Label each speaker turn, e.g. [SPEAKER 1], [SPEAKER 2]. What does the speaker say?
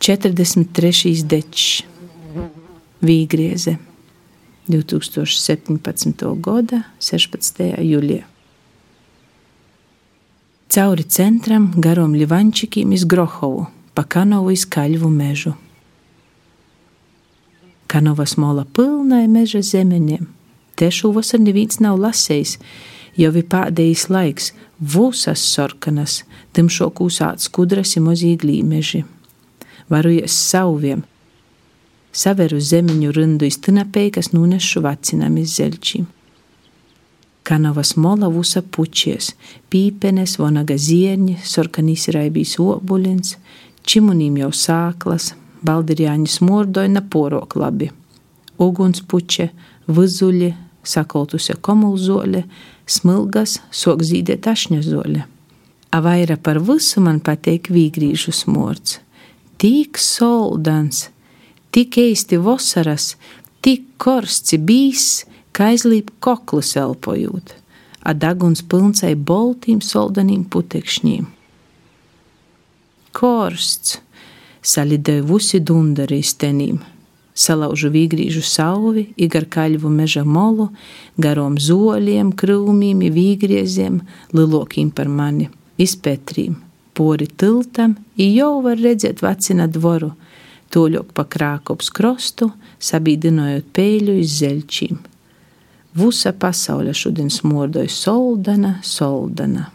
[SPEAKER 1] 43. dečs, Vīgrieze, 2017. gada 16. jūlijā. Cauri centram garom Livančikiem iz Grohovu, pa Kanovu iz Kaļvu mežu. Kanovas mola pilnai meža zemeniem. Te šovasar neviens nav lasējis, jau ir pēdējais laiks, vūsas sorkanas, timšok uzsāc skudras ir mozīgi līmeži. Varu ies sauviem, saveru zemiņu rindu iztinapēji, kas nunešu vacinām iz zeļčīm. Kanovas mola vusa pučies, pīpenes, vonaga zierņi, sorkanīs raibīs obuļins, čimunīm jau sāklas, baldirjāņi smurdoja na porok labi. Ugunspuče, vizuļi, sakoltuse komulzoļe, smilgas, sok zīdēt ašņazoļe. A vaira par visu man pateik vīgrīžu smords. Tik soldans, tik eisti vosaras, tik korsts bijis, kā aizlīp koklus elpojot, a daguns pilncai boltīm soldanīm putekšņiem. Korsts salidēja vusi dundari stenīm, salaužu vīgrīžu sauvi, igar kaļvu meža molu, garom zoļiem, krūmīm, vīgrieziem, lilokiem par mani, izpētrīm, pori tiltam, jau var redzēt vacina dvoru, toļok pa krākops krostu, sabīdinojot pēļu iz zeļčīm. Vusa pasaule šodien smordoja soldana, soldana.